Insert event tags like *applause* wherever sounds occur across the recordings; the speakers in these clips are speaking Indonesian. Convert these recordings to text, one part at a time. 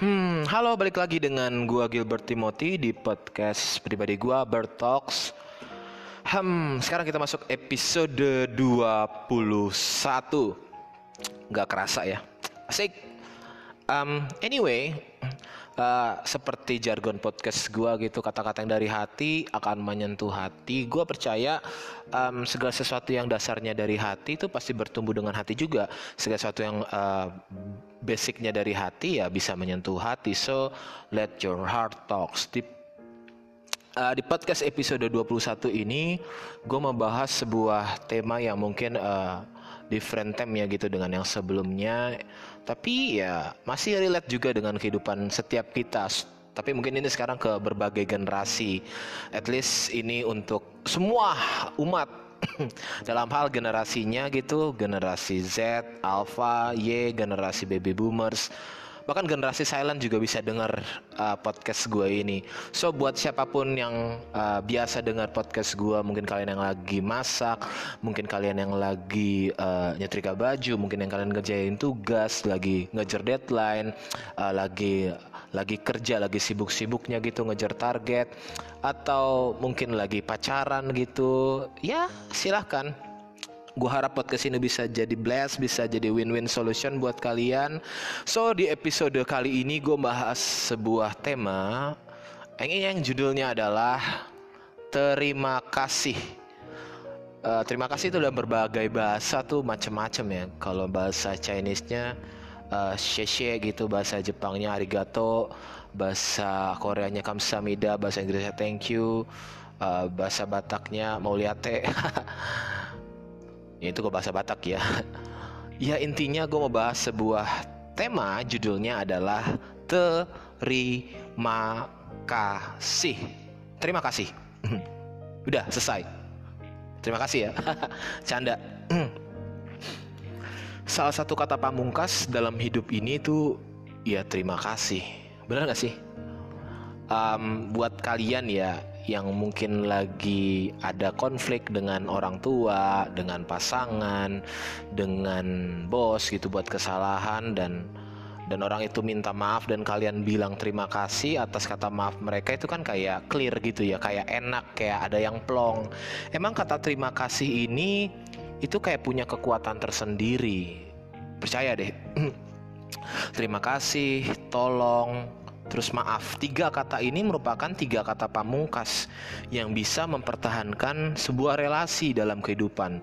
Hmm, halo balik lagi dengan gua Gilbert Timothy di podcast pribadi gua Bert Talks. Hmm, sekarang kita masuk episode 21. Gak kerasa ya. Asik. Um, anyway, uh, seperti jargon podcast gua gitu kata-kata yang dari hati akan menyentuh hati. Gua percaya um, segala sesuatu yang dasarnya dari hati itu pasti bertumbuh dengan hati juga. Segala sesuatu yang uh, basicnya dari hati ya bisa menyentuh hati. So let your heart talks. Di, uh, di podcast episode 21 ini gue membahas sebuah tema yang mungkin uh, different theme ya gitu dengan yang sebelumnya. Tapi ya masih relate juga dengan kehidupan setiap kita. Tapi mungkin ini sekarang ke berbagai generasi. At least ini untuk semua umat *clears throat* dalam hal generasinya gitu, generasi Z, Alpha, Y, generasi baby boomers bahkan generasi silent juga bisa dengar uh, podcast gue ini. So buat siapa pun yang uh, biasa dengar podcast gue, mungkin kalian yang lagi masak, mungkin kalian yang lagi uh, nyetrika baju, mungkin yang kalian ngerjain tugas, lagi ngejar deadline, uh, lagi lagi kerja, lagi sibuk-sibuknya gitu ngejar target, atau mungkin lagi pacaran gitu, ya silahkan Gue harap podcast ini bisa jadi blast, bisa jadi win-win solution buat kalian. So di episode kali ini gue bahas sebuah tema yang, judulnya adalah terima kasih. Uh, terima kasih itu dalam berbagai bahasa tuh macem-macem ya. Kalau bahasa Chinese-nya uh, sheshe gitu, bahasa Jepangnya arigato, bahasa Koreanya kamsahamnida, bahasa Inggrisnya thank you, uh, bahasa Bataknya mau lihat *laughs* ya itu gue bahasa Batak ya. *laughs* Ya intinya gue mau bahas sebuah tema judulnya adalah terima kasih. Terima kasih. *laughs* Udah selesai. Terima kasih ya. *laughs* Canda. *clears throat* Salah satu kata pamungkas dalam hidup ini tuh ya terima kasih. Benar gak sih? Um, buat kalian ya yang mungkin lagi ada konflik dengan orang tua, dengan pasangan, dengan bos gitu buat kesalahan dan dan orang itu minta maaf dan kalian bilang terima kasih atas kata maaf mereka itu kan kayak clear gitu ya, kayak enak, kayak ada yang plong. Emang kata terima kasih ini itu kayak punya kekuatan tersendiri. Percaya deh. *clears throat* terima kasih, tolong, Terus maaf, tiga kata ini merupakan tiga kata pamungkas yang bisa mempertahankan sebuah relasi dalam kehidupan,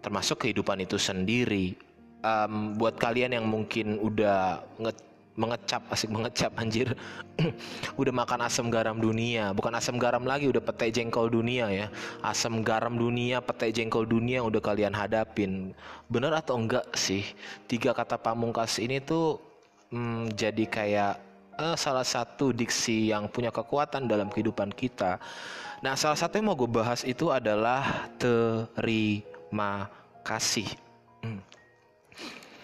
termasuk kehidupan itu sendiri. Um, buat kalian yang mungkin udah nge mengecap asik mengecap anjir. *clears throat* Udah makan asam garam dunia bukan asam garam lagi udah petai jengkol dunia ya. Asam garam dunia petai jengkol dunia yang udah kalian hadapin. Bener atau enggak sih tiga kata pamungkas ini tuh hmm, jadi kayak uh, salah satu diksi yang punya kekuatan dalam kehidupan kita. Nah, salah satu yang mau gue bahas itu adalah terima kasih. Hmm.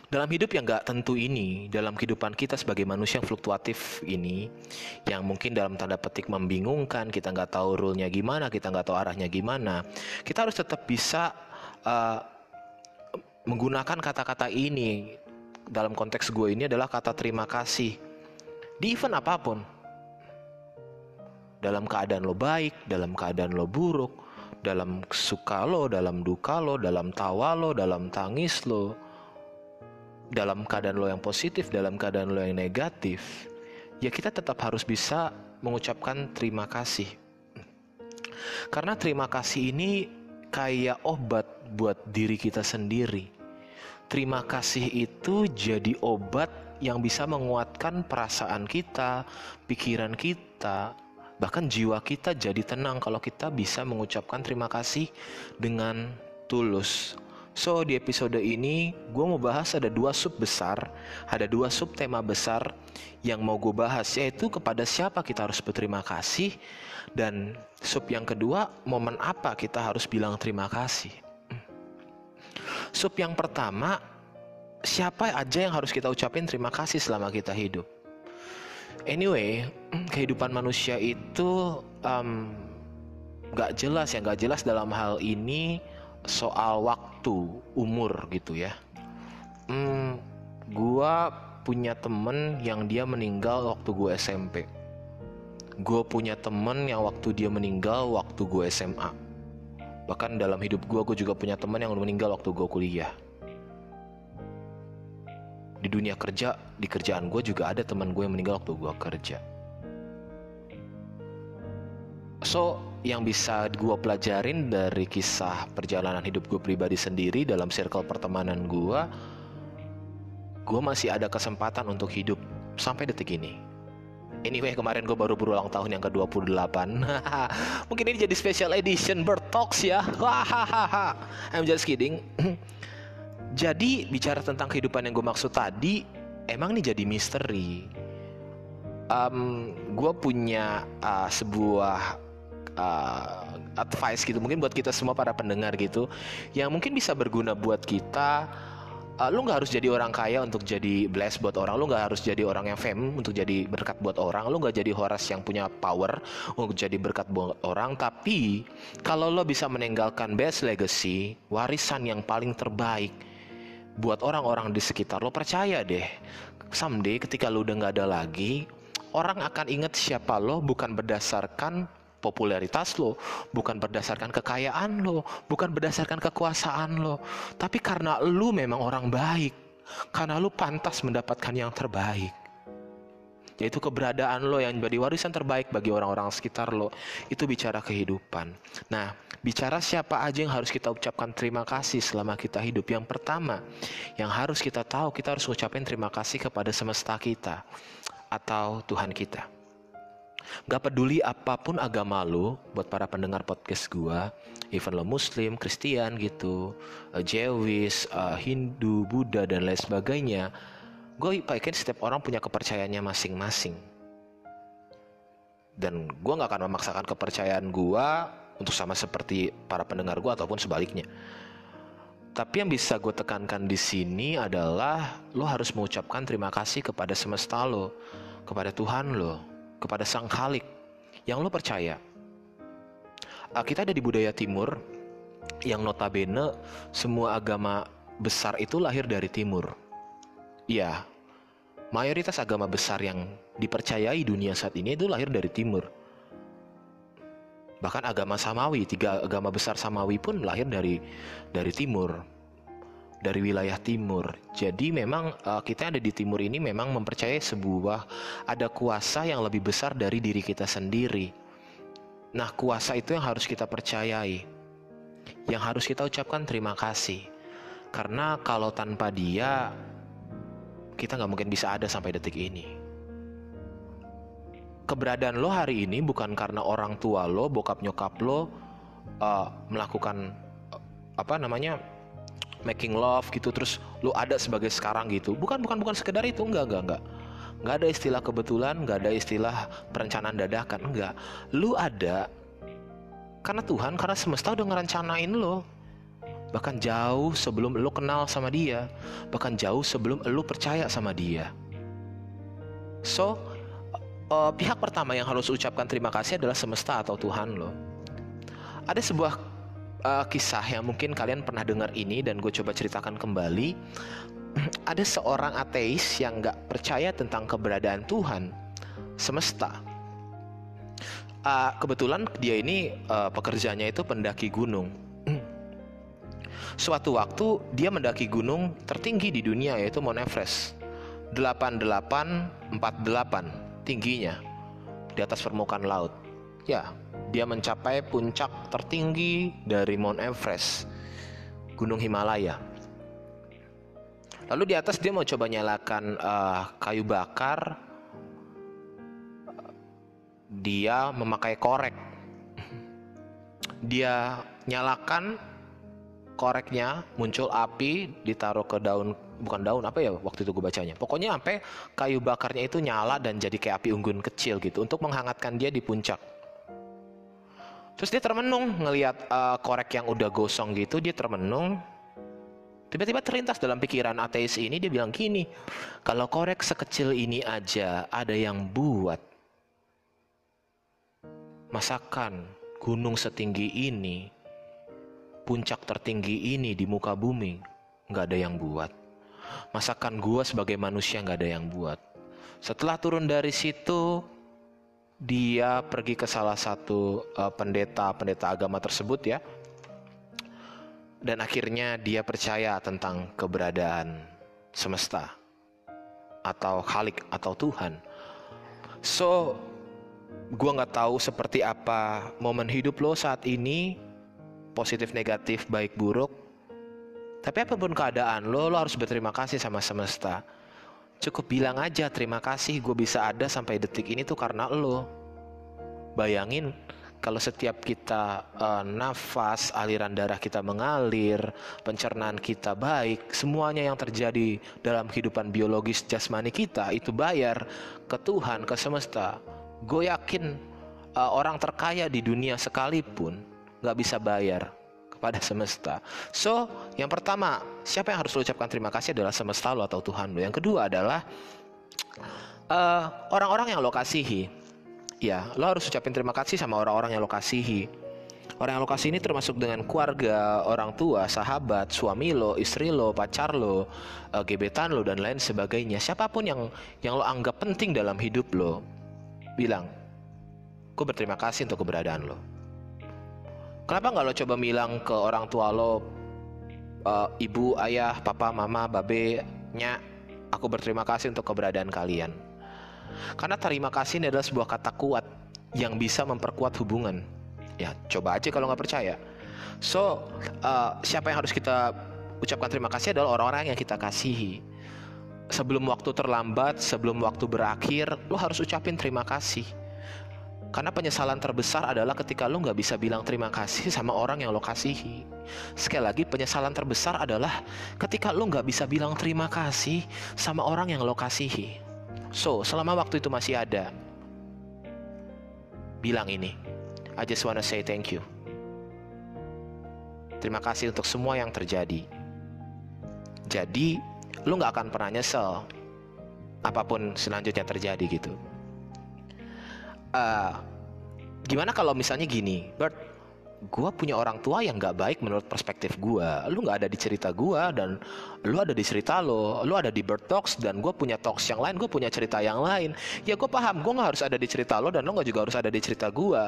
Dalam hidup yang gak tentu ini, dalam kehidupan kita sebagai manusia yang fluktuatif ini, yang mungkin dalam tanda petik membingungkan, kita nggak tahu rule-nya gimana, kita nggak tahu arahnya gimana, kita harus tetap bisa uh, menggunakan kata-kata ini. Dalam konteks gue ini adalah kata terima kasih di event apa pun. Dalam keadaan lo baik, dalam keadaan lo buruk, dalam suka lo, dalam duka lo, dalam tawa lo, dalam tangis lo, dalam keadaan lo yang positif, dalam keadaan lo yang negatif, ya kita tetap harus bisa mengucapkan terima kasih. Karena terima kasih ini kayak obat buat diri kita sendiri. Terima kasih itu jadi obat yang bisa menguatkan perasaan kita, pikiran kita, bahkan jiwa kita jadi tenang kalau kita bisa mengucapkan terima kasih dengan tulus. So di episode ini gue mau bahas ada dua sub besar, ada dua sub tema besar yang mau gue bahas yaitu kepada siapa kita harus berterima kasih dan sub yang kedua momen apa kita harus bilang terima kasih. Sub yang pertama siapa aja yang harus kita ucapin terima kasih selama kita hidup. Anyway, kehidupan manusia itu um, gak jelas ya, gak jelas dalam hal ini soal waktu, umur gitu ya. Hmm, gua punya temen yang dia meninggal waktu gue SMP. Gue punya temen yang waktu dia meninggal waktu gue SMA. Bahkan dalam hidup gue, gue juga punya temen yang meninggal waktu gue kuliah. Di dunia kerja, di kerjaan gue juga ada teman gue yang meninggal waktu gue kerja. So, yang bisa gue pelajarin dari kisah perjalanan hidup gue pribadi sendiri dalam circle pertemanan gue, gue masih ada kesempatan untuk hidup sampai detik ini. Anyway, kemarin gue baru berulang tahun yang ke-28. *laughs* Mungkin ini jadi special edition Bird Talks ya. *laughs* I'm just kidding. *clears throat* jadi, bicara tentang kehidupan yang gue maksud tadi, emang ini jadi misteri. Um, gue punya uh, sebuah uh, advice gitu mungkin buat kita semua para pendengar gitu yang mungkin bisa berguna buat kita uh, lu nggak harus jadi orang kaya untuk jadi bless buat orang lu nggak harus jadi orang yang fame untuk jadi berkat buat orang lu nggak jadi Horas yang punya power untuk jadi berkat buat orang tapi kalau lo bisa meninggalkan best legacy warisan yang paling terbaik buat orang-orang di sekitar lo percaya deh someday ketika lo udah nggak ada lagi orang akan ingat siapa lo bukan berdasarkan popularitas lo, bukan berdasarkan kekayaan lo, bukan berdasarkan kekuasaan lo, tapi karena lo memang orang baik, karena lo pantas mendapatkan yang terbaik. Yaitu keberadaan lo yang menjadi warisan terbaik bagi orang-orang sekitar lo. Itu bicara kehidupan. Nah, bicara siapa aja yang harus kita ucapkan terima kasih selama kita hidup. Yang pertama, yang harus kita tahu, kita harus ucapin terima kasih kepada semesta kita atau Tuhan kita. Gak peduli apa pun agama lo, buat para pendengar podcast gua, even lo Muslim, Kristen gitu, uh, Jewish, uh, Hindu, Buddha dan lain sebagainya, gue yakin setiap orang punya kepercayaannya masing-masing. Dan gue gak akan memaksakan kepercayaan gue untuk sama seperti para pendengar gue ataupun sebaliknya. Tapi yang bisa gue tekankan di sini adalah lo harus mengucapkan terima kasih kepada semesta lo, kepada Tuhan lo, kepada Sang Khalik yang lo percaya. Uh, kita ada di budaya timur yang notabene semua agama besar itu lahir dari timur. Ya, mayoritas agama besar yang dipercayai dunia saat ini itu lahir dari timur. Bahkan agama Samawi, tiga agama besar Samawi pun lahir dari dari timur dari wilayah timur. Jadi memang uh, kita ada di timur ini memang mempercayai sebuah ada kuasa yang lebih besar dari diri kita sendiri. Nah, kuasa itu yang harus kita percayai. Yang harus kita ucapkan terima kasih. Karena kalau tanpa dia kita nggak mungkin bisa ada sampai detik ini. Keberadaan lo hari ini bukan karena orang tua lo, bokap nyokap lo uh, melakukan uh, apa namanya making love gitu terus lu ada sebagai sekarang gitu. Bukan bukan bukan sekedar itu enggak enggak enggak. Nggak ada istilah kebetulan nggak ada istilah perencanaan dadakan enggak. Lu ada karena Tuhan karena semesta udah ngerencanain lo bahkan jauh sebelum lu kenal sama dia bahkan jauh sebelum lu percaya sama dia so uh, pihak pertama yang harus ucapkan terima kasih adalah semesta atau Tuhan lo ada sebuah uh, kisah yang mungkin kalian pernah dengar ini dan gue coba ceritakan kembali. *clears throat* Ada seorang ateis yang nggak percaya tentang keberadaan Tuhan semesta. Uh, kebetulan dia ini uh, pekerjaannya itu pendaki gunung. Suatu waktu dia mendaki gunung tertinggi di dunia yaitu Mount Everest. 8848 tingginya di atas permukaan laut. Ya, dia mencapai puncak tertinggi dari Mount Everest, Gunung Himalaya. Lalu di atas dia mau coba nyalakan uh, kayu bakar. Dia memakai korek. Dia nyalakan koreknya, muncul api, ditaruh ke daun bukan daun apa ya waktu itu gue bacanya. Pokoknya sampai kayu bakarnya itu nyala dan jadi kayak api unggun kecil gitu untuk menghangatkan dia di puncak. Terus dia termenung ngelihat uh, korek yang udah gosong gitu, dia termenung. Tiba-tiba terlintas dalam pikiran ateis ini dia bilang gini, kalau korek sekecil ini aja ada yang buat. Masakan gunung setinggi ini, puncak tertinggi ini di muka bumi, nggak ada yang buat. masakan gue sebagai manusia nggak ada yang buat. Setelah turun dari situ, dia pergi ke salah satu uh, pendeta pendeta agama tersebut ya, dan akhirnya dia percaya tentang keberadaan semesta atau Khalik atau Tuhan. So, gue nggak tahu seperti apa momen hidup lo saat ini, positif negatif baik buruk. Tapi apa pun keadaan lo, lo harus berterima kasih sama semesta Cukup bilang aja terima kasih gue bisa ada sampai detik ini tuh karena lo. Bayangin kalau setiap kita uh, nafas, aliran darah kita mengalir, pencernaan kita baik, semuanya yang terjadi dalam kehidupan biologis jasmani kita itu bayar ke Tuhan, ke semesta. Gue yakin uh, orang terkaya di dunia sekalipun nggak bisa bayar kepada semesta. So, yang pertama, siapa yang harus lo ucapkan terima kasih adalah semesta lo atau Tuhan lo. Yang kedua adalah eh, orang-orang yang lo kasihi. Ya, lo harus ucapin terima kasih sama orang-orang yang lo kasihi. Orang yang lo kasih ini termasuk dengan keluarga, orang tua, sahabat, suami lo, istri lo, pacar lo, uh, gebetan lo dan lain sebagainya. Siapa pun yang yang lo anggap penting dalam hidup lo, bilang, gue berterima kasih untuk keberadaan lo. Kenapa nggak lo coba bilang ke orang tua lo, uh, ibu, ayah, papa, mama, babe, nya, aku berterima kasih untuk keberadaan kalian. Karena terima kasih ini adalah sebuah kata kuat yang bisa memperkuat hubungan. Ya, coba aja kalau nggak percaya. So, uh, siapa yang harus kita ucapkan terima kasih adalah orang-orang yang kita kasihi. Sebelum waktu terlambat, sebelum waktu berakhir, lo harus ucapin terima kasih karena penyesalan terbesar adalah ketika lo nggak bisa bilang terima kasih sama orang yang lo kasihi. Sekali lagi penyesalan terbesar adalah ketika lo nggak bisa bilang terima kasih sama orang yang lo kasihi. So, selama waktu itu masih ada, bilang ini. I just wanna say thank you. Terima kasih untuk semua yang terjadi. Jadi, lo nggak akan pernah nyesel apa pun selanjutnya terjadi gitu uh, gimana kalau misalnya gini, Bert, gue punya orang tua yang gak baik menurut perspektif gue. Lu gak ada di cerita gue dan lu ada di cerita lo. Lu ada di Bird Talks dan gue punya talks yang lain. Gue punya cerita yang lain. Ya gue paham, gue gak harus ada di cerita lo dan lo gak juga harus ada di cerita gue.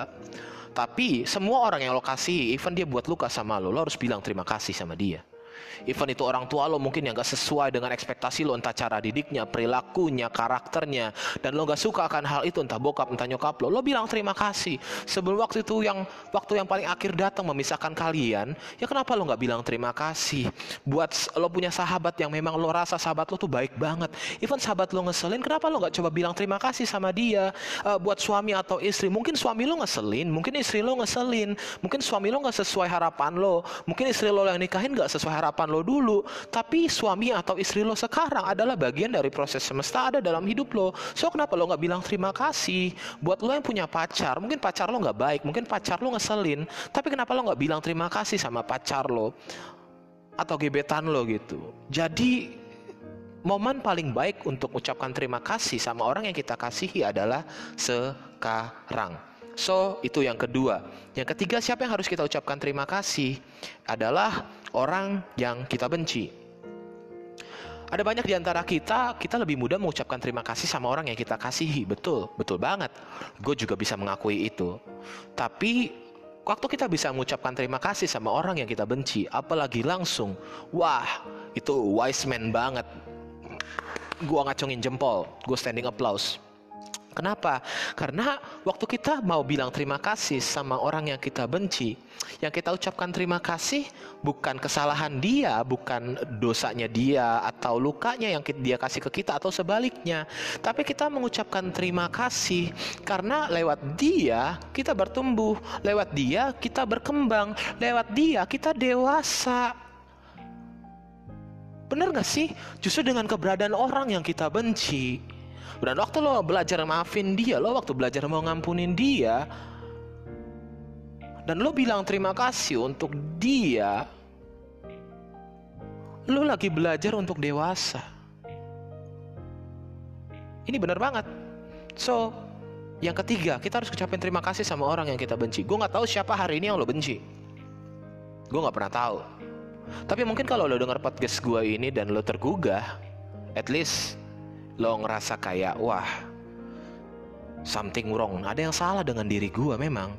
Tapi semua orang yang lo kasih, even dia buat luka sama lo, lo harus bilang terima kasih sama dia. Even itu orang tua lo mungkin yang gak sesuai dengan ekspektasi lo entah cara didiknya, perilakunya, karakternya dan lo gak suka akan hal itu entah bokap entah nyokap lo, lo bilang terima kasih. Sebelum waktu itu yang waktu yang paling akhir datang memisahkan kalian, ya kenapa lo gak bilang terima kasih? Buat lo punya sahabat yang memang lo rasa sahabat lo tuh baik banget. Even sahabat lo ngeselin, kenapa lo gak coba bilang terima kasih sama dia? Uh, buat suami atau istri, mungkin suami lo ngeselin, mungkin istri lo ngeselin, mungkin suami lo gak sesuai harapan lo, mungkin istri lo yang nikahin gak sesuai harapan lo dulu, tapi suami atau istri lo sekarang adalah bagian dari proses semesta ada dalam hidup lo. So kenapa lo nggak bilang terima kasih buat lo yang punya pacar? Mungkin pacar lo nggak baik, mungkin pacar lo ngeselin, tapi kenapa lo nggak bilang terima kasih sama pacar lo atau gebetan lo gitu? Jadi momen paling baik untuk ucapkan terima kasih sama orang yang kita kasihi adalah sekarang. So, itu yang kedua. Yang ketiga, siapa yang harus kita ucapkan terima kasih adalah orang yang kita benci. Ada banyak di antara kita, kita lebih mudah mengucapkan terima kasih sama orang yang kita kasihi. Betul, betul banget. Gue juga bisa mengakui itu. Tapi waktu kita bisa mengucapkan terima kasih sama orang yang kita benci, apalagi langsung, wah, itu wise man banget. Gue ngacungin jempol, gue standing applause. Kenapa? Karena waktu kita mau bilang terima kasih sama orang yang kita benci, yang kita ucapkan terima kasih bukan kesalahan dia, bukan dosanya dia atau lukanya yang dia kasih ke kita atau sebaliknya. Tapi kita mengucapkan terima kasih karena lewat dia kita bertumbuh, lewat dia kita berkembang, lewat dia kita dewasa. Benar gak sih? Justru dengan keberadaan orang yang kita benci, dan waktu lo belajar maafin dia, lo waktu belajar mau ngampunin dia, dan lo bilang terima kasih untuk dia, lo lagi belajar untuk dewasa. Ini benar banget. So, yang ketiga, kita harus ucapin terima kasih sama orang yang kita benci. Gue nggak tahu siapa hari ini yang lo benci. Gue nggak pernah tahu. Tapi mungkin kalau lo denger podcast gue ini dan lo tergugah, at least lo ngerasa kayak wah something wrong. Ada yang salah dengan diri gue memang.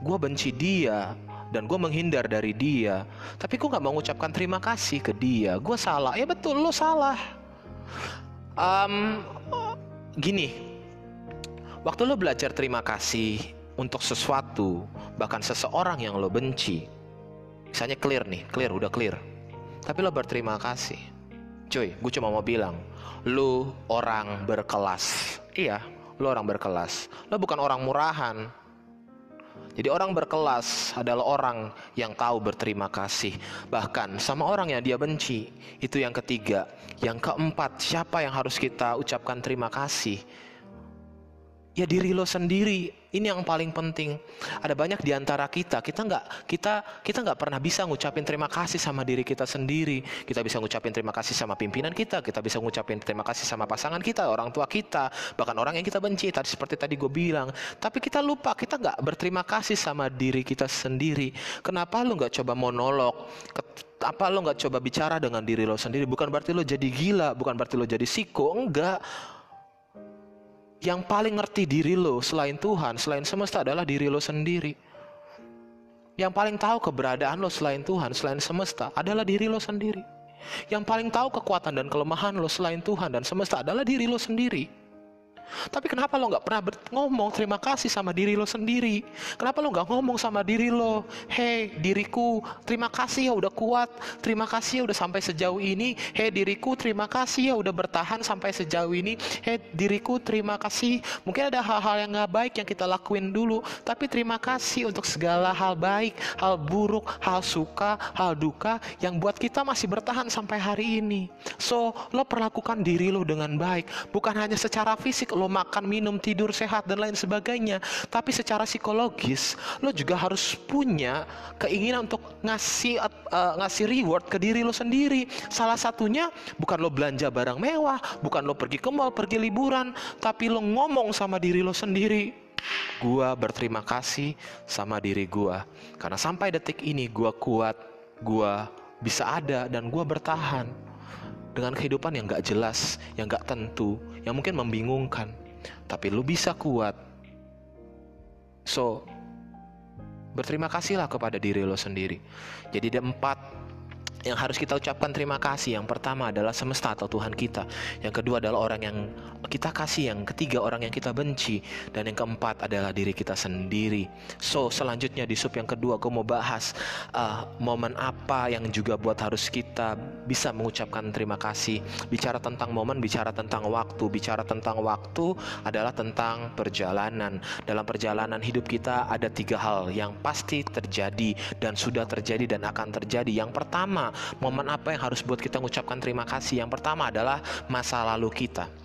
Gue benci dia dan gue menghindar dari dia. Tapi gue nggak mau mengucapkan terima kasih ke dia. Gue salah. Ya betul lo salah. Um, gini, waktu lo belajar terima kasih untuk sesuatu, bahkan seseorang yang lo benci, misalnya clear nih, clear, udah clear. Tapi lo berterima kasih. Cuy, gue cuma mau bilang, lo orang berkelas. Iya, lo orang berkelas. Lo bukan orang murahan. Jadi orang berkelas adalah orang yang tahu berterima kasih. Bahkan sama orang yang dia benci. Itu yang ketiga. Yang keempat, siapa yang harus kita ucapkan terima kasih? Ya diri lo sendiri. Ini yang paling penting. Ada banyak di antara kita, kita nggak kita kita nggak pernah bisa ngucapin terima kasih sama diri kita sendiri. Kita bisa ngucapin terima kasih sama pimpinan kita, kita bisa ngucapin terima kasih sama pasangan kita, orang tua kita, bahkan orang yang kita benci. Tadi seperti tadi gue bilang. Tapi kita lupa, kita nggak berterima kasih sama diri kita sendiri. Kenapa lu nggak coba monolog? apa lo nggak coba bicara dengan diri lo sendiri? Bukan berarti lo jadi gila, bukan berarti lo jadi siko, enggak yang paling ngerti diri lo selain Tuhan, selain semesta adalah diri lo sendiri. Yang paling tahu keberadaan lo selain Tuhan, selain semesta adalah diri lo sendiri. Yang paling tahu kekuatan dan kelemahan lo selain Tuhan dan semesta adalah diri lo sendiri. Tapi kenapa lo nggak pernah ngomong terima kasih sama diri lo sendiri? Kenapa lo nggak ngomong sama diri lo, hei diriku, terima kasih ya udah kuat, terima kasih ya udah sampai sejauh ini, hei diriku, terima kasih ya udah bertahan sampai sejauh ini, hei diriku, terima kasih. Mungkin ada hal-hal yang nggak baik yang kita lakuin dulu, tapi terima kasih untuk segala hal baik, hal buruk, hal suka, hal duka yang buat kita masih bertahan sampai hari ini. So, lo perlakukan diri lo dengan baik, bukan hanya secara fisik lo makan, minum, tidur, sehat dan lain sebagainya. Tapi secara psikologis lo juga harus punya keinginan untuk ngasih uh, ngasih reward ke diri lo sendiri. Salah satunya bukan lo belanja barang mewah, bukan lo pergi ke mall, pergi liburan, tapi lo ngomong sama diri lo sendiri. Gua berterima kasih sama diri gua karena sampai detik ini gua kuat, gua bisa ada dan gua bertahan dengan kehidupan yang gak jelas, yang gak tentu, yang mungkin membingungkan. Tapi lu bisa kuat. So, berterima kasihlah kepada diri lo sendiri. Jadi ada empat yang harus kita ucapkan terima kasih. Yang pertama adalah semesta atau Tuhan kita. Yang kedua adalah orang yang kita kasih. Yang ketiga orang yang kita benci. Dan yang keempat adalah diri kita sendiri. So selanjutnya di sub yang kedua aku mau bahas uh, momen apa yang juga buat harus kita bisa mengucapkan terima kasih. Bicara tentang momen, bicara tentang waktu. Bicara tentang waktu adalah tentang perjalanan. Dalam perjalanan hidup kita ada tiga hal yang pasti terjadi dan sudah terjadi dan akan terjadi. Yang pertama momen apa yang harus buat kita mengucapkan terima kasih? Yang pertama adalah masa lalu kita.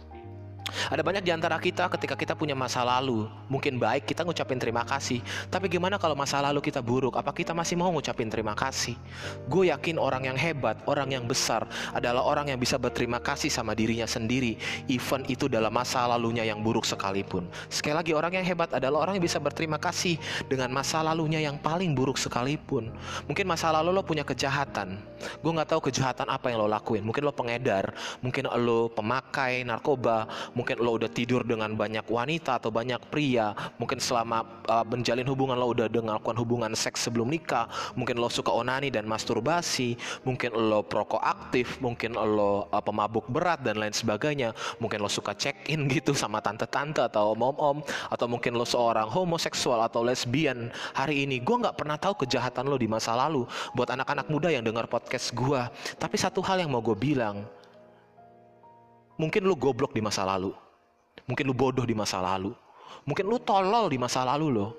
Ada banyak di antara kita ketika kita punya masa lalu, mungkin baik kita ngucapin terima kasih. Tapi gimana kalau masa lalu kita buruk? Apa kita masih mau ngucapin terima kasih? Gue yakin orang yang hebat, orang yang besar adalah orang yang bisa berterima kasih sama dirinya sendiri, even itu dalam masa lalunya yang buruk sekalipun. Sekali lagi orang yang hebat adalah orang yang bisa berterima kasih dengan masa lalunya yang paling buruk sekalipun. Mungkin masa lalu lo punya kejahatan. Gue nggak tahu kejahatan apa yang lo lakuin. Mungkin lo pengedar, mungkin lo pemakai narkoba, mungkin lo udah tidur dengan banyak wanita atau banyak pria. Mungkin selama uh, menjalin hubungan lo udah dengan melakukan hubungan seks sebelum nikah. Mungkin lo suka onani dan masturbasi. Mungkin lo perokok aktif. Mungkin lo uh, pemabuk berat dan lain sebagainya. Mungkin lo suka check in *laughs* gitu sama tante-tante atau om-om. Atau mungkin lo seorang homoseksual atau lesbian. Hari ini gue nggak pernah tahu kejahatan lo di masa lalu. Buat anak-anak muda yang dengar podcast gue tapi satu hal yang mau gue bilang Mungkin lu goblok di masa lalu. Mungkin lu bodoh di masa lalu. Mungkin lu tolol di masa lalu loh.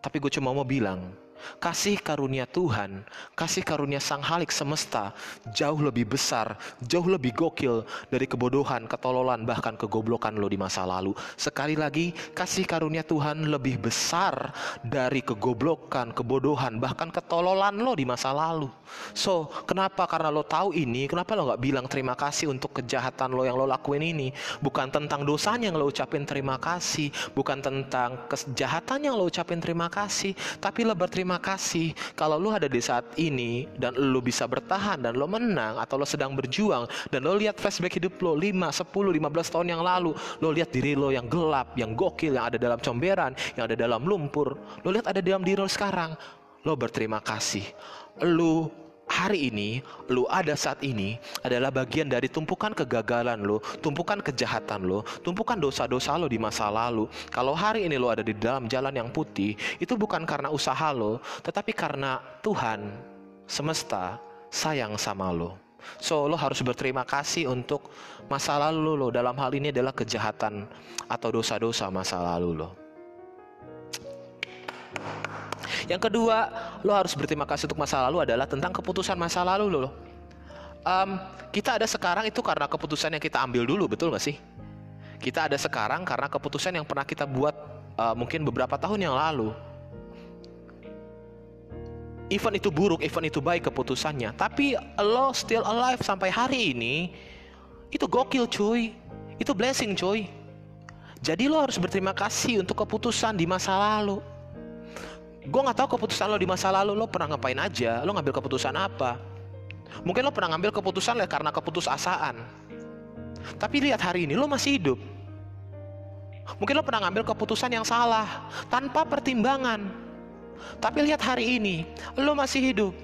Tapi gue cuma mau bilang, Kasih karunia Tuhan, kasih karunia Sang Halik semesta jauh lebih besar, jauh lebih gokil dari kebodohan, ketololan, bahkan kegoblokan lo di masa lalu. Sekali lagi, kasih karunia Tuhan lebih besar dari kegoblokan, kebodohan, bahkan ketololan lo di masa lalu. So, kenapa? Karena lo tahu ini, kenapa lo gak bilang terima kasih untuk kejahatan lo yang lo lakuin ini? Bukan tentang dosanya yang lo ucapin terima kasih, bukan tentang kejahatan yang lo ucapin terima kasih, tapi lo berterima berterima kasih. Kalau lo ada di saat ini dan lo bisa bertahan dan lo menang atau lo sedang berjuang dan lo lihat flashback hidup lo 5, 10, 15 tahun yang lalu lo lihat diri lo yang gelap, yang gokil, yang ada dalam comberan, yang ada dalam lumpur. Lo lihat ada dalam diri lo sekarang lo berterima kasih. Lo hari ini, lu ada saat ini adalah bagian dari tumpukan kegagalan lu, tumpukan kejahatan lu, tumpukan dosa-dosa lu di masa lalu. Kalau hari ini lu ada di dalam jalan yang putih, itu bukan karena usaha lu, tetapi karena Tuhan semesta sayang sama lu. So lo harus berterima kasih untuk masa lalu lo dalam hal ini adalah kejahatan atau dosa-dosa masa lalu lo. Yang kedua, lo harus berterima kasih untuk masa lalu adalah tentang keputusan masa lalu lo. Um, kita ada sekarang itu karena keputusan yang kita ambil dulu, betul gak sih? Kita ada sekarang karena keputusan yang pernah kita buat uh, mungkin beberapa tahun yang lalu. Even itu buruk, even itu baik keputusannya, tapi lo still alive sampai hari ini, itu gokil cuy, itu blessing cuy. Jadi lo harus berterima kasih untuk keputusan di masa lalu gue nggak tahu keputusan lo di masa lalu lo pernah ngapain aja? Lo ngambil keputusan apa? Mungkin lo pernah ngambil keputusan lah karena keputusasaan. Tapi lihat hari ini lo masih hidup. Mungkin lo pernah ngambil keputusan yang salah tanpa pertimbangan. Tapi lihat hari ini lo masih hidup.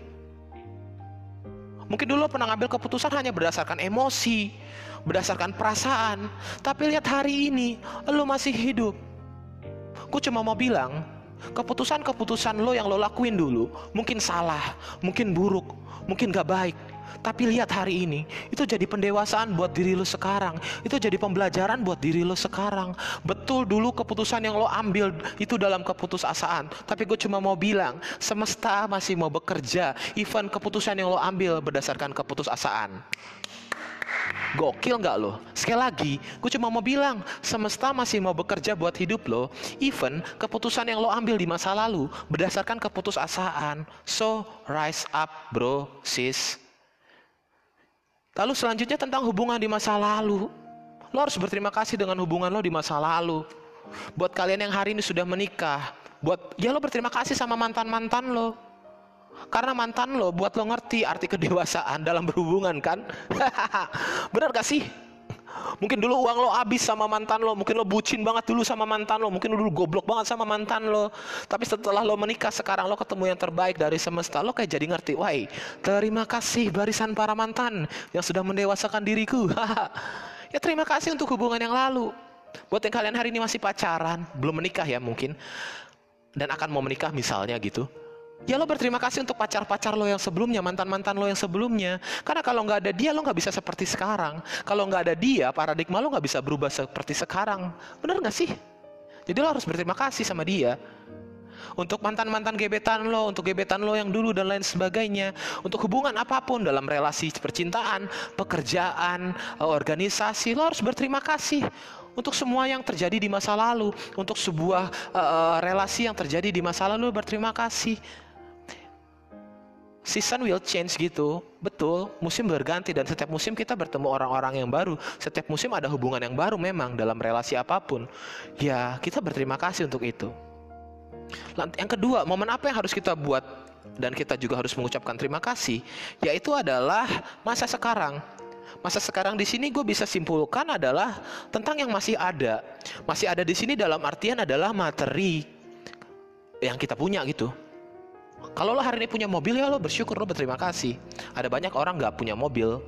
Mungkin dulu lo pernah ngambil keputusan hanya berdasarkan emosi berdasarkan perasaan. Tapi lihat hari ini lo masih hidup. Gue cuma mau bilang Keputusan-keputusan lo yang lo lakuin dulu mungkin salah, mungkin buruk, mungkin gak baik. Tapi lihat hari ini, itu jadi pendewasaan buat diri lo sekarang. Itu jadi pembelajaran buat diri lo sekarang. Betul dulu keputusan yang lo ambil itu dalam keputusasaan. Tapi gue cuma mau bilang, semesta masih mau bekerja. Even keputusan yang lo ambil berdasarkan keputusasaan. Gokil nggak lo? Sekali lagi, gue cuma mau bilang, semesta masih mau bekerja buat hidup lo. Even keputusan yang lo ambil di masa lalu berdasarkan keputusasaan. So, rise up bro, sis. Lalu selanjutnya tentang hubungan di masa lalu. Lo harus berterima kasih dengan hubungan lo di masa lalu. Buat kalian yang hari ini sudah menikah, buat ya lo berterima kasih sama mantan-mantan lo karena mantan lo buat lo ngerti arti kedewasaan dalam berhubungan kan? *laughs* Bener gak sih? Mungkin dulu uang lo habis sama mantan lo, mungkin lo bucin banget dulu sama mantan lo, mungkin lo dulu goblok banget sama mantan lo. Tapi setelah lo menikah sekarang lo ketemu yang terbaik dari semesta, lo kayak jadi ngerti, wah terima kasih barisan para mantan yang sudah mendewasakan diriku. *laughs* ya terima kasih untuk hubungan yang lalu. Buat yang kalian hari ini masih pacaran, belum menikah ya mungkin, dan akan mau menikah misalnya gitu Ya lo berterima kasih untuk pacar-pacar lo yang sebelumnya, mantan-mantan lo yang sebelumnya. Karena kalau nggak ada dia lo nggak bisa seperti sekarang. Kalau nggak ada dia, paradigma lo nggak bisa berubah seperti sekarang. Bener nggak sih? Jadi lo harus berterima kasih sama dia. Untuk mantan-mantan gebetan lo, untuk gebetan lo yang dulu dan lain sebagainya. Untuk hubungan apa pun dalam relasi percintaan, pekerjaan, organisasi, lo harus berterima kasih untuk semua yang terjadi di masa lalu, untuk sebuah uh, relasi yang terjadi di masa lalu berterima kasih season will change gitu. Betul, musim berganti dan setiap musim kita bertemu orang-orang yang baru. Setiap musim ada hubungan yang baru memang dalam relasi apa pun. Ya, kita berterima kasih untuk itu. Yang kedua, momen apa yang harus kita buat dan kita juga harus mengucapkan terima kasih, yaitu adalah masa sekarang. Masa sekarang di sini gue bisa simpulkan adalah tentang yang masih ada. Masih ada di sini dalam artian adalah materi yang kita punya gitu kalau lo hari ini punya mobil ya lo bersyukur lo berterima kasih. Ada banyak orang nggak punya mobil.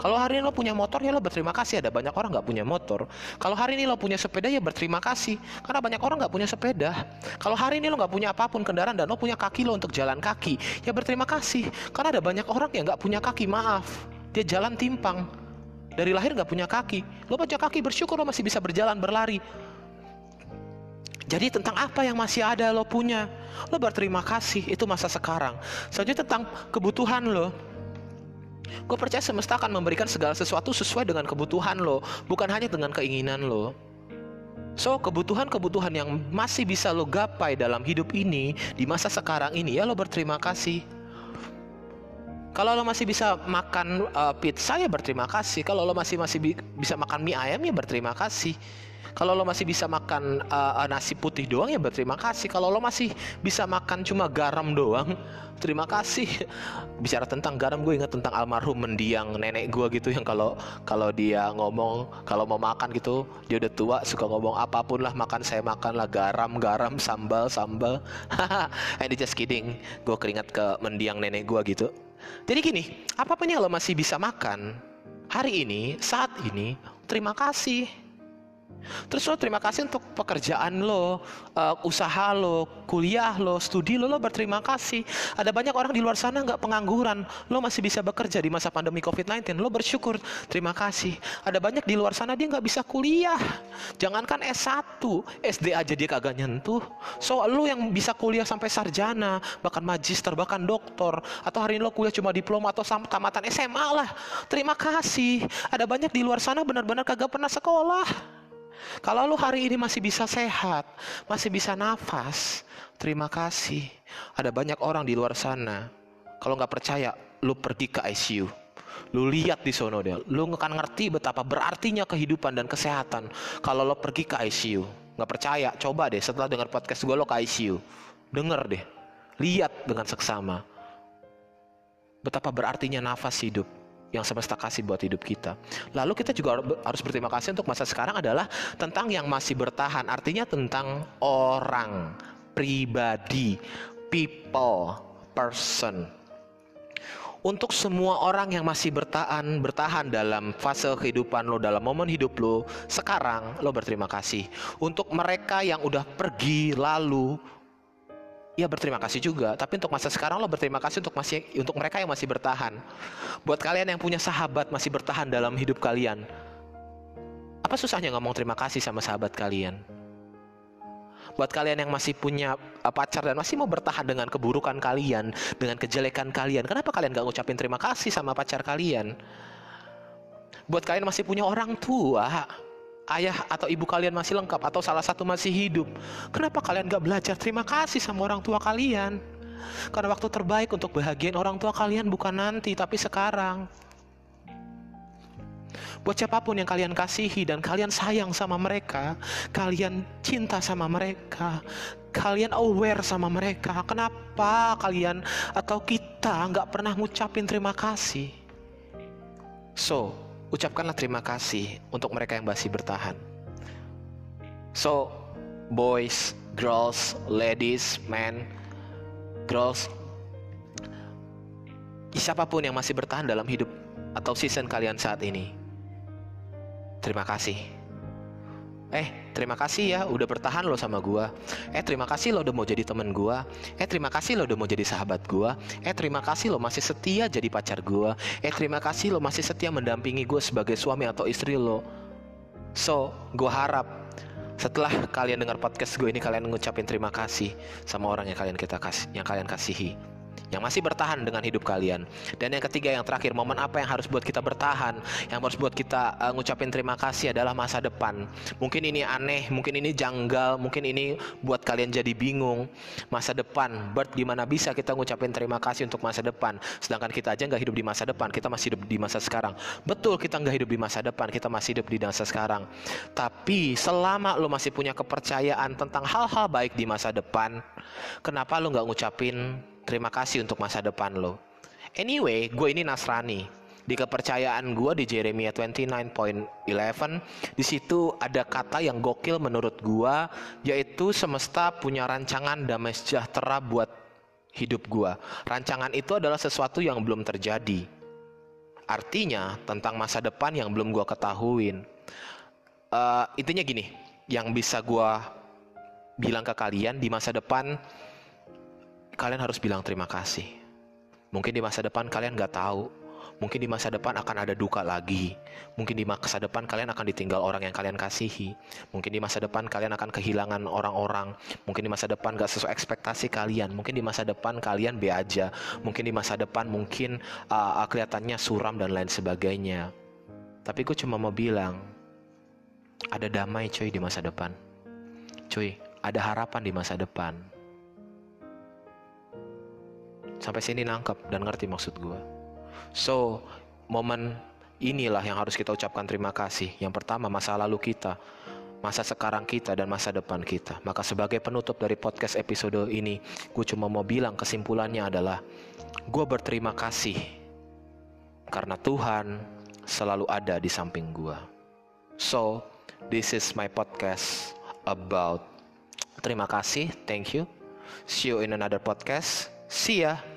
Kalau hari ini lo punya motor ya lo berterima kasih. Ada banyak orang nggak punya motor. Kalau hari ini lo punya sepeda ya berterima kasih. Karena banyak orang nggak punya sepeda. Kalau hari ini lo nggak punya apa pun kendaraan dan lo punya kaki lo untuk jalan kaki ya berterima kasih. Karena ada banyak orang yang nggak punya kaki maaf. Dia jalan timpang. Dari lahir nggak punya kaki. Lo punya kaki bersyukur lo masih bisa berjalan berlari. Jadi tentang apa yang masih ada lo punya, lo berterima kasih, itu masa sekarang. Selanjutnya tentang kebutuhan lo. Gue percaya semesta akan memberikan segala sesuatu sesuai dengan kebutuhan lo, bukan hanya dengan keinginan lo. So, kebutuhan-kebutuhan yang masih bisa lo gapai dalam hidup ini, di masa sekarang ini, ya lo berterima kasih. Kalau lo masih bisa makan uh, pizza ya berterima kasih. Kalau lo masih masih bi bisa makan mie ayam ya berterima kasih. Kalau lo masih bisa makan uh, nasi putih doang ya berterima kasih. Kalau lo masih bisa makan cuma garam doang, terima kasih. *laughs* Bicara tentang garam, gue ingat tentang almarhum mendiang nenek gue gitu yang kalau kalau dia ngomong kalau mau makan gitu, dia udah tua suka ngomong apa pun lah makan saya makan lah garam garam sambal sambal. *laughs* Ini just kidding. Gue keringat ke mendiang nenek gue gitu. Jadi gini, apa pun yang lo masih bisa makan hari ini, saat ini, terima kasih. Terus lo terima kasih untuk pekerjaan lo, uh, usaha lo, kuliah lo, studi lo, lo berterima kasih. Ada banyak orang di luar sana nggak pengangguran, lo masih bisa bekerja di masa pandemi COVID-19, lo bersyukur, terima kasih. Ada banyak di luar sana dia nggak bisa kuliah, jangankan S1, SD aja dia kagak nyentuh. So lo yang bisa kuliah sampai sarjana, bahkan magister, bahkan doktor, atau hari ini lo kuliah cuma diploma atau tamatan SMA lah, terima kasih. Ada banyak di luar sana benar-benar kagak pernah sekolah. Kalau lu hari ini masih bisa sehat, masih bisa nafas, terima kasih. Ada banyak orang di luar sana. Kalau nggak percaya, lu pergi ke ICU. Lu lihat di sono dia. Lu akan ngerti betapa berartinya kehidupan dan kesehatan kalau lo pergi ke ICU. Nggak percaya, coba deh setelah dengar podcast gue lo ke ICU. Dengar deh. Lihat dengan seksama. Betapa berartinya nafas hidup yang semesta kasih buat hidup kita. Lalu kita juga harus berterima kasih untuk masa sekarang adalah tentang yang masih bertahan, artinya tentang orang, pribadi, people, person. Untuk semua orang yang masih bertahan, bertahan dalam fase kehidupan lo, dalam momen hidup lo, sekarang lo berterima kasih. Untuk mereka yang udah pergi lalu, ya berterima kasih juga. Tapi untuk masa sekarang lo berterima kasih untuk masih untuk mereka yang masih bertahan. Buat kalian yang punya sahabat masih bertahan dalam hidup kalian. Apa susahnya ngomong terima kasih sama sahabat kalian? Buat kalian yang masih punya uh, pacar dan masih mau bertahan dengan keburukan kalian, dengan kejelekan kalian, kenapa kalian gak ngucapin terima kasih sama pacar kalian? Buat kalian masih punya orang tua, ayah atau ibu kalian masih lengkap atau salah satu masih hidup, kenapa kalian gak belajar terima kasih sama orang tua kalian? Karena waktu terbaik untuk bahagian orang tua kalian bukan nanti, tapi sekarang. Buat siapa pun yang kalian kasihi dan kalian sayang sama mereka, kalian cinta sama mereka, kalian aware sama mereka. Kenapa kalian atau kita nggak pernah ngucapin terima kasih? So, ucapkanlah terima kasih untuk mereka yang masih bertahan. So, boys, girls, ladies, men, girls, siapa pun yang masih bertahan dalam hidup atau season kalian saat ini, terima kasih. Eh, terima kasih ya udah bertahan lo sama gua. Eh, terima kasih lo udah mau jadi temen gua. Eh, terima kasih lo udah mau jadi sahabat gua. Eh, terima kasih lo masih setia jadi pacar gua. Eh, terima kasih lo masih setia mendampingi gua sebagai suami atau istri lo. So, gua harap setelah kalian dengar podcast gue ini kalian ngucapin terima kasih sama orang yang kalian kita kasih, yang kalian kasihi yang masih bertahan dengan hidup kalian. Dan yang ketiga yang terakhir, momen apa yang harus buat kita bertahan, yang harus buat kita uh, ngucapin terima kasih adalah masa depan. Mungkin ini aneh, mungkin ini janggal, mungkin ini buat kalian jadi bingung. Masa depan, Bert gimana bisa kita ngucapin terima kasih untuk masa depan, sedangkan kita aja nggak hidup di masa depan, kita masih hidup di masa sekarang. Betul kita nggak hidup di masa depan, kita masih hidup di masa sekarang. Tapi selama lo masih punya kepercayaan tentang hal-hal baik di masa depan, kenapa lo nggak ngucapin Terima kasih untuk masa depan lo. Anyway, gue ini Nasrani. Di kepercayaan gue di Jeremia 29.11 di situ ada kata yang gokil menurut gue yaitu semesta punya rancangan damai sejahtera buat hidup gue. Rancangan itu adalah sesuatu yang belum terjadi. Artinya tentang masa depan yang belum gue ketahuin. Uh, intinya gini, yang bisa gue bilang ke kalian di masa depan kalian harus bilang terima kasih. Mungkin di masa depan kalian gak tahu. Mungkin di masa depan akan ada duka lagi. Mungkin di masa depan kalian akan ditinggal orang yang kalian kasihi. Mungkin di masa depan kalian akan kehilangan orang-orang. Mungkin di masa depan gak sesuai ekspektasi kalian. Mungkin di masa depan kalian be aja. Mungkin di masa depan mungkin uh, kelihatannya suram dan lain sebagainya. Tapi gue cuma mau bilang, ada damai cuy di masa depan. Cuy, ada harapan di masa depan. Sampai sini nangkep dan ngerti maksud gue. So, momen inilah yang harus kita ucapkan terima kasih. Yang pertama, masa lalu kita, masa sekarang kita, dan masa depan kita. Maka sebagai penutup dari podcast episode ini, gue cuma mau bilang kesimpulannya adalah, gue berterima kasih karena Tuhan selalu ada di samping gue. So, this is my podcast about terima kasih. Thank you. See you in another podcast. See ya.